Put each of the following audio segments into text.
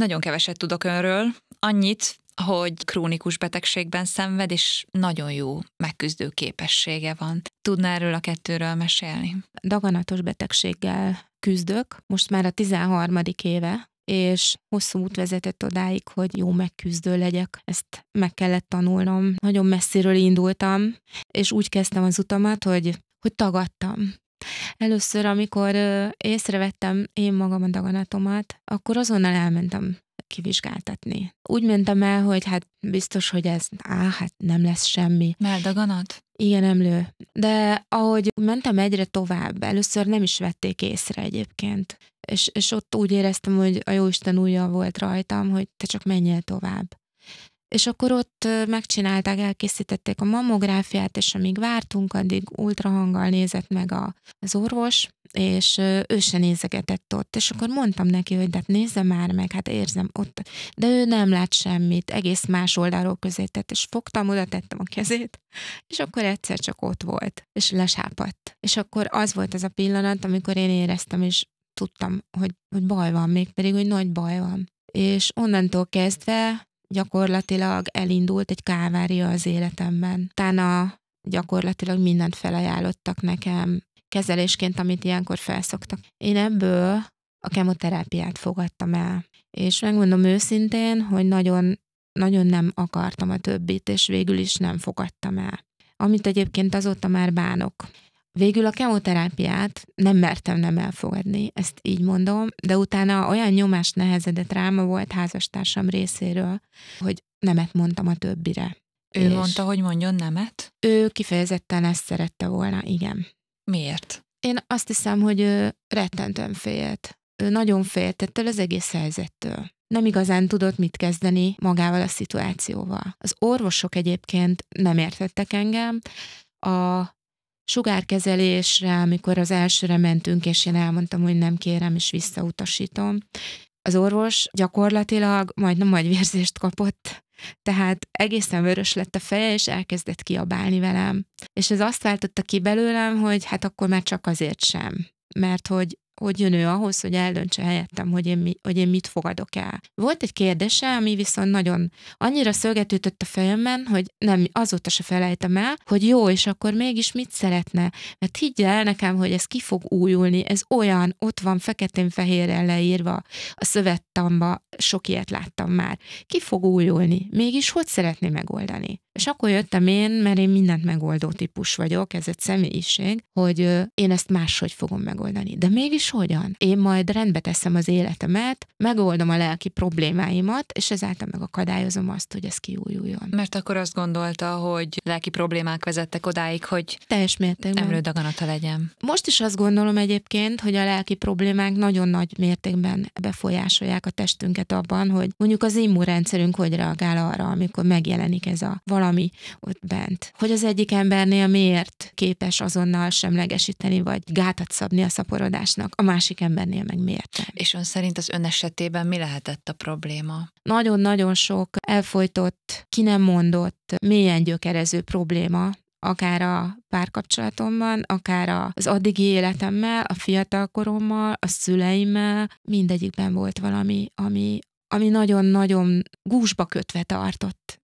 Nagyon keveset tudok önről, annyit, hogy krónikus betegségben szenved, és nagyon jó megküzdő képessége van. Tudná erről a kettőről mesélni? Daganatos betegséggel küzdök, most már a 13. éve, és hosszú út vezetett odáig, hogy jó megküzdő legyek. Ezt meg kellett tanulnom. Nagyon messziről indultam, és úgy kezdtem az utamat, hogy, hogy tagadtam. Először, amikor észrevettem én magam a daganatomat, akkor azonnal elmentem kivizsgáltatni. Úgy mentem el, hogy hát biztos, hogy ez, á, hát nem lesz semmi. Meldaganat? Igen, emlő. De ahogy mentem egyre tovább, először nem is vették észre egyébként. És, és ott úgy éreztem, hogy a Jóisten újja volt rajtam, hogy te csak menjél tovább. És akkor ott megcsinálták, elkészítették a mammográfiát, és amíg vártunk, addig ultrahanggal nézett meg a, az orvos, és ő se nézegetett ott. És akkor mondtam neki, hogy de hát nézze már meg, hát érzem ott. De ő nem lát semmit, egész más oldalról közé tett, és fogtam, oda tettem a kezét, és akkor egyszer csak ott volt, és lesápadt. És akkor az volt az a pillanat, amikor én éreztem, és tudtam, hogy, hogy baj van, mégpedig, hogy nagy baj van. És onnantól kezdve gyakorlatilag elindult egy kávária az életemben. Utána gyakorlatilag mindent felajánlottak nekem, kezelésként, amit ilyenkor felszoktak. Én ebből a kemoterápiát fogadtam el. És megmondom őszintén, hogy nagyon, nagyon nem akartam a többit, és végül is nem fogadtam el. Amit egyébként azóta már bánok. Végül a kemoterápiát nem mertem nem elfogadni, ezt így mondom, de utána olyan nyomás nehezedett rám, volt házastársam részéről, hogy nemet mondtam a többire. Ő és mondta, hogy mondjon nemet? Ő kifejezetten ezt szerette volna, igen. Miért? Én azt hiszem, hogy ő rettentően félt. Ő nagyon félt ettől az egész helyzettől. Nem igazán tudott mit kezdeni magával a szituációval. Az orvosok egyébként nem értettek engem. A sugárkezelésre, amikor az elsőre mentünk, és én elmondtam, hogy nem kérem, és visszautasítom, az orvos gyakorlatilag majdnem vérzést kapott, tehát egészen vörös lett a feje, és elkezdett kiabálni velem. És ez azt váltotta ki belőlem, hogy hát akkor már csak azért sem. Mert hogy hogy jön ő ahhoz, hogy eldöntse helyettem, hogy én, mi, hogy én mit fogadok el. Volt egy kérdése, ami viszont nagyon annyira szögetőtött a fejemben, hogy nem, azóta se felejtem el, hogy jó, és akkor mégis mit szeretne. Mert higgy el nekem, hogy ez ki fog újulni, ez olyan, ott van feketén-fehérrel leírva a szövettamba, sok ilyet láttam már. Ki fog újulni? Mégis hogy szeretné megoldani? És akkor jöttem én, mert én mindent megoldó típus vagyok, ez egy személyiség, hogy én ezt máshogy fogom megoldani. De mégis hogyan? Én majd rendbe teszem az életemet, megoldom a lelki problémáimat, és ezáltal megakadályozom azt, hogy ez kiújuljon. Mert akkor azt gondolta, hogy lelki problémák vezettek odáig, hogy teljes mértékben emlődaganata legyen. Most is azt gondolom egyébként, hogy a lelki problémák nagyon nagy mértékben befolyásolják a testünket abban, hogy mondjuk az immunrendszerünk hogy reagál arra, amikor megjelenik ez a valami valami ott bent. Hogy az egyik embernél miért képes azonnal semlegesíteni, vagy gátat szabni a szaporodásnak, a másik embernél meg miért nem. És ön szerint az ön esetében mi lehetett a probléma? Nagyon-nagyon sok elfolytott, ki nem mondott, mélyen gyökerező probléma, akár a párkapcsolatomban, akár az addigi életemmel, a fiatalkorommal, a szüleimmel, mindegyikben volt valami, ami, ami nagyon-nagyon gúzsba kötve tartott.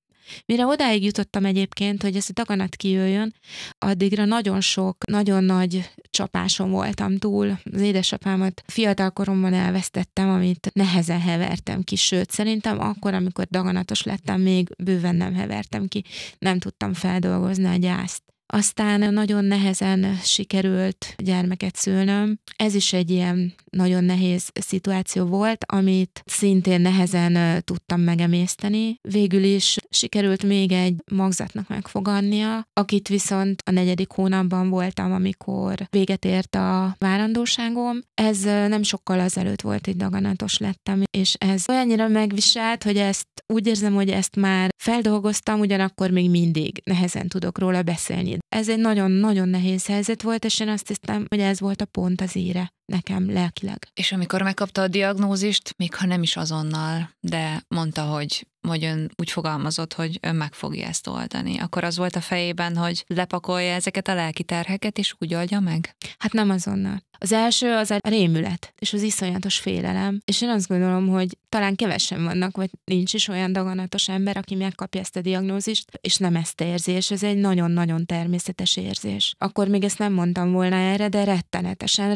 Mire odáig jutottam egyébként, hogy ez a daganat kijöjjön, addigra nagyon sok, nagyon nagy csapásom voltam túl. Az édesapámat fiatal koromban elvesztettem, amit nehezen hevertem ki, sőt, szerintem akkor, amikor daganatos lettem, még bőven nem hevertem ki, nem tudtam feldolgozni a gyászt. Aztán nagyon nehezen sikerült gyermeket szülnöm. Ez is egy ilyen nagyon nehéz szituáció volt, amit szintén nehezen tudtam megemészteni. Végül is sikerült még egy magzatnak megfogadnia, akit viszont a negyedik hónapban voltam, amikor véget ért a várandóságom. Ez nem sokkal azelőtt volt, hogy daganatos lettem, és ez olyannyira megviselt, hogy ezt úgy érzem, hogy ezt már feldolgoztam, ugyanakkor még mindig nehezen tudok róla beszélni. Ez egy nagyon-nagyon nehéz helyzet volt, és én azt hiszem, hogy ez volt a pont az íre nekem lelkileg. És amikor megkapta a diagnózist, még ha nem is azonnal, de mondta, hogy hogy ön úgy fogalmazott, hogy ön meg fogja ezt oldani. Akkor az volt a fejében, hogy lepakolja ezeket a lelki terheket, és úgy oldja meg? Hát nem azonnal. Az első az a rémület, és az iszonyatos félelem, és én azt gondolom, hogy talán kevesen vannak, vagy nincs is olyan daganatos ember, aki megkapja ezt a diagnózist, és nem ezt érzi, és ez egy nagyon-nagyon természetes érzés. Akkor még ezt nem mondtam volna erre, de rettenetesen,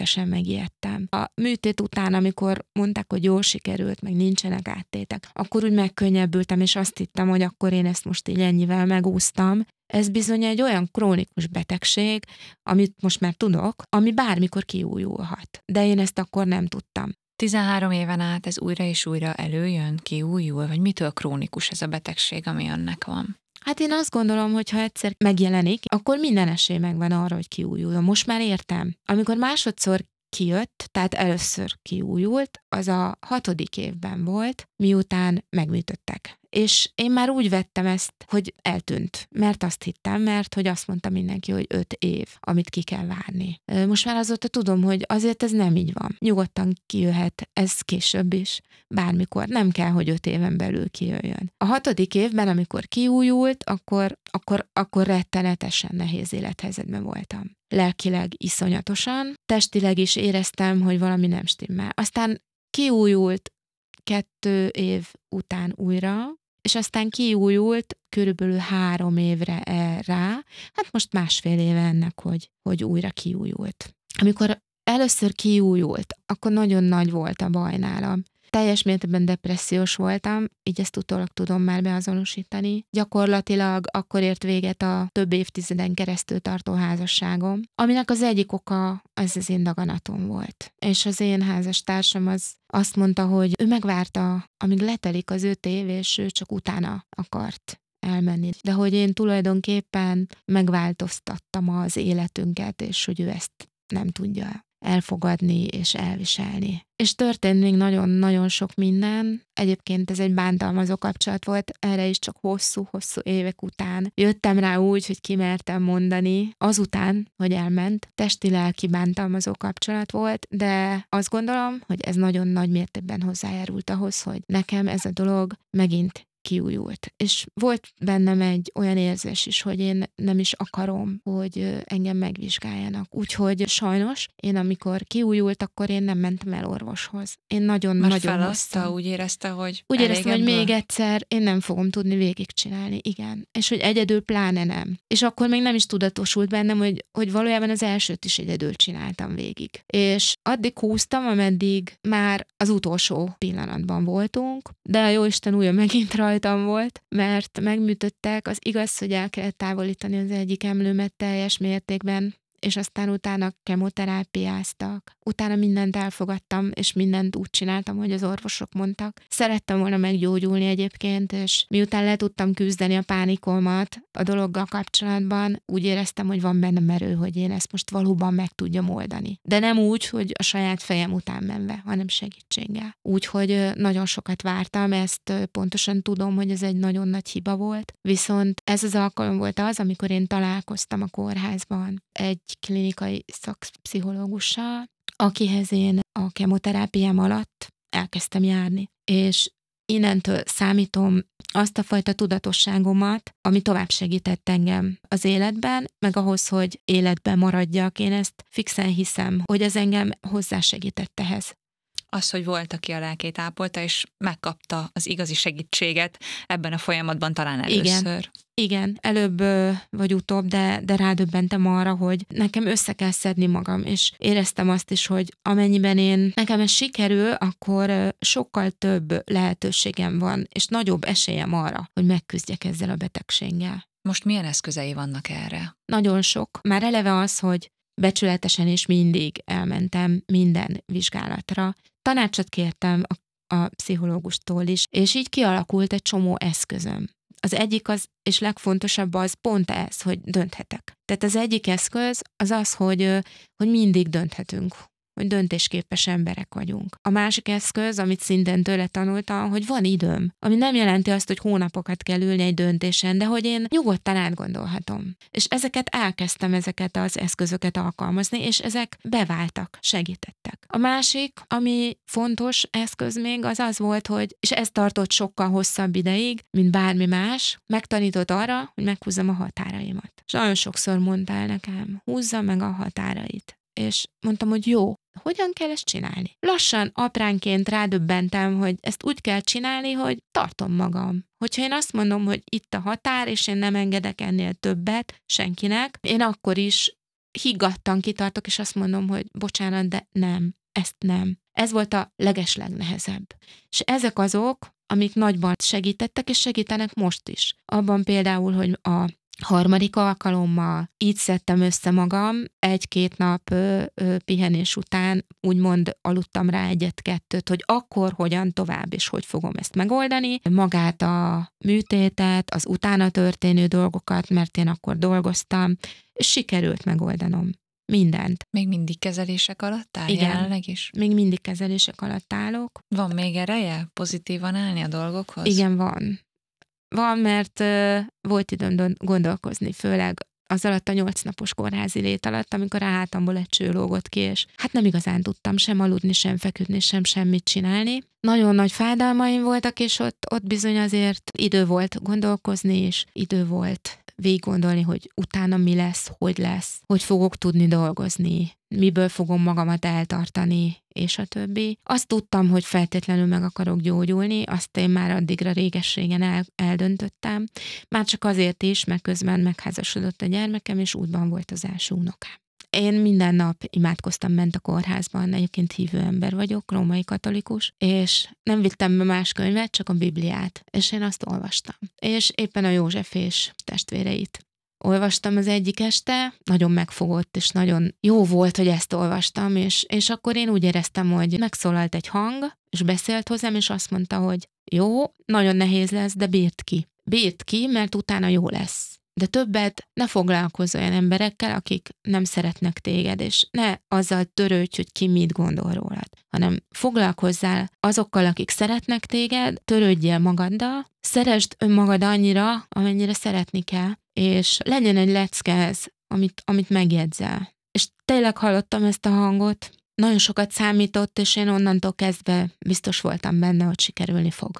rettenetesen megijedtem. A műtét után, amikor mondták, hogy jól sikerült, meg nincsenek áttétek, akkor úgy megkönnyebbültem, és azt hittem, hogy akkor én ezt most így ennyivel megúsztam, ez bizony egy olyan krónikus betegség, amit most már tudok, ami bármikor kiújulhat. De én ezt akkor nem tudtam. 13 éven át ez újra és újra előjön, kiújul, vagy mitől krónikus ez a betegség, ami önnek van? Hát én azt gondolom, hogy ha egyszer megjelenik, akkor minden esély megvan arra, hogy kiújul. Most már értem. Amikor másodszor kijött, tehát először kiújult, az a hatodik évben volt, miután megműtöttek. És én már úgy vettem ezt, hogy eltűnt, mert azt hittem, mert hogy azt mondta mindenki, hogy öt év, amit ki kell várni. Most már azóta tudom, hogy azért ez nem így van. Nyugodtan kijöhet, ez később is, bármikor. Nem kell, hogy öt éven belül kijöjjön. A hatodik évben, amikor kiújult, akkor, akkor, akkor rettenetesen nehéz élethelyzetben voltam lelkileg iszonyatosan, testileg is éreztem, hogy valami nem stimmel. Aztán kiújult kettő év után újra, és aztán kiújult körülbelül három évre e rá, hát most másfél éve ennek, hogy, hogy újra kiújult. Amikor először kiújult, akkor nagyon nagy volt a baj nálam teljes mértékben depressziós voltam, így ezt utólag tudom már beazonosítani. Gyakorlatilag akkor ért véget a több évtizeden keresztül tartó házasságom, aminek az egyik oka az az én daganatom volt. És az én házastársam az azt mondta, hogy ő megvárta, amíg letelik az öt év, és ő csak utána akart elmenni. De hogy én tulajdonképpen megváltoztattam az életünket, és hogy ő ezt nem tudja elfogadni és elviselni. És történt még nagyon-nagyon sok minden. Egyébként ez egy bántalmazó kapcsolat volt, erre is csak hosszú-hosszú évek után jöttem rá úgy, hogy kimertem mondani, azután, hogy elment, testi-lelki bántalmazó kapcsolat volt, de azt gondolom, hogy ez nagyon nagy mértékben hozzájárult ahhoz, hogy nekem ez a dolog megint kiújult. És volt bennem egy olyan érzés is, hogy én nem is akarom, hogy engem megvizsgáljanak. Úgyhogy sajnos én amikor kiújult, akkor én nem mentem el orvoshoz. Én nagyon-nagyon nagyon úgy érezte, hogy Úgy éreztem, hogy még egyszer én nem fogom tudni végigcsinálni, igen. És hogy egyedül pláne nem. És akkor még nem is tudatosult bennem, hogy, hogy valójában az elsőt is egyedül csináltam végig. És addig húztam, ameddig már az utolsó pillanatban voltunk, de a Jóisten újra megint rajtam volt, mert megműtöttek, az igaz, hogy el kellett távolítani az egyik emlőmet teljes mértékben, és aztán utána kemoterápiáztak. Utána mindent elfogadtam, és mindent úgy csináltam, hogy az orvosok mondtak. Szerettem volna meggyógyulni egyébként, és miután le tudtam küzdeni a pánikomat a dologgal kapcsolatban, úgy éreztem, hogy van benne merő, hogy én ezt most valóban meg tudjam oldani. De nem úgy, hogy a saját fejem után menve, hanem segítséggel. Úgyhogy nagyon sokat vártam, ezt pontosan tudom, hogy ez egy nagyon nagy hiba volt. Viszont ez az alkalom volt az, amikor én találkoztam a kórházban egy klinikai szakpszichológussal, akihez én a kemoterápiám alatt elkezdtem járni. És innentől számítom azt a fajta tudatosságomat, ami tovább segített engem az életben, meg ahhoz, hogy életben maradjak. Én ezt fixen hiszem, hogy ez engem hozzásegített ehhez az, hogy volt, aki a lelkét ápolta, és megkapta az igazi segítséget ebben a folyamatban talán először. Igen. Igen, előbb vagy utóbb, de, de rádöbbentem arra, hogy nekem össze kell szedni magam, és éreztem azt is, hogy amennyiben én nekem ez sikerül, akkor sokkal több lehetőségem van, és nagyobb esélyem arra, hogy megküzdjek ezzel a betegséggel. Most milyen eszközei vannak erre? Nagyon sok. Már eleve az, hogy becsületesen és mindig elmentem minden vizsgálatra. Tanácsot kértem a, a pszichológustól is, és így kialakult egy csomó eszközöm. Az egyik az, és legfontosabb az pont ez, hogy dönthetek. Tehát az egyik eszköz az az, hogy, hogy mindig dönthetünk, hogy döntésképes emberek vagyunk. A másik eszköz, amit szintén tőle tanultam, hogy van időm, ami nem jelenti azt, hogy hónapokat kell ülni egy döntésen, de hogy én nyugodtan átgondolhatom. És ezeket elkezdtem, ezeket az eszközöket alkalmazni, és ezek beváltak, segítettek. A másik, ami fontos eszköz még, az az volt, hogy, és ez tartott sokkal hosszabb ideig, mint bármi más, megtanított arra, hogy meghúzzam a határaimat. És nagyon sokszor mondtál nekem, húzza meg a határait. És mondtam, hogy jó, hogyan kell ezt csinálni? Lassan, apránként rádöbbentem, hogy ezt úgy kell csinálni, hogy tartom magam. Hogyha én azt mondom, hogy itt a határ, és én nem engedek ennél többet senkinek, én akkor is higgadtan kitartok, és azt mondom, hogy bocsánat, de nem, ezt nem. Ez volt a legeslegnehezebb. És ezek azok, amik nagyban segítettek, és segítenek most is. Abban például, hogy a harmadik alkalommal így szedtem össze magam, egy-két nap ö, ö, pihenés után úgymond aludtam rá egyet-kettőt, hogy akkor hogyan tovább, és hogy fogom ezt megoldani. Magát a műtétet, az utána történő dolgokat, mert én akkor dolgoztam, és sikerült megoldanom mindent. Még mindig kezelések alatt áll Igen. jelenleg is? Még mindig kezelések alatt állok. Van még ereje pozitívan állni a dolgokhoz? Igen, van. Van, mert volt időm gondolkozni, főleg az alatt a nyolc napos kórházi lét alatt, amikor a hátamból egy cső lógott ki, és hát nem igazán tudtam sem aludni, sem feküdni, sem semmit csinálni. Nagyon nagy fájdalmaim voltak, és ott, ott bizony azért idő volt gondolkozni, és idő volt végig gondolni, hogy utána mi lesz, hogy lesz, hogy fogok tudni dolgozni, miből fogom magamat eltartani, és a többi. Azt tudtam, hogy feltétlenül meg akarok gyógyulni, azt én már addigra régességen el, eldöntöttem. Már csak azért is, mert közben megházasodott a gyermekem, és útban volt az első unokám. Én minden nap imádkoztam ment a kórházban, egyébként hívő ember vagyok, római katolikus, és nem vittem be más könyvet, csak a Bibliát, és én azt olvastam. És éppen a József és testvéreit olvastam az egyik este, nagyon megfogott, és nagyon jó volt, hogy ezt olvastam, és, és akkor én úgy éreztem, hogy megszólalt egy hang, és beszélt hozzám, és azt mondta, hogy jó, nagyon nehéz lesz, de bírt ki. Bírt ki, mert utána jó lesz de többet ne foglalkozz olyan emberekkel, akik nem szeretnek téged, és ne azzal törődj, hogy ki mit gondol rólad, hanem foglalkozzál azokkal, akik szeretnek téged, törődjél magaddal, szeresd önmagad annyira, amennyire szeretni kell, és legyen egy leckez, amit, amit megjegyzel. És tényleg hallottam ezt a hangot, nagyon sokat számított, és én onnantól kezdve biztos voltam benne, hogy sikerülni fog.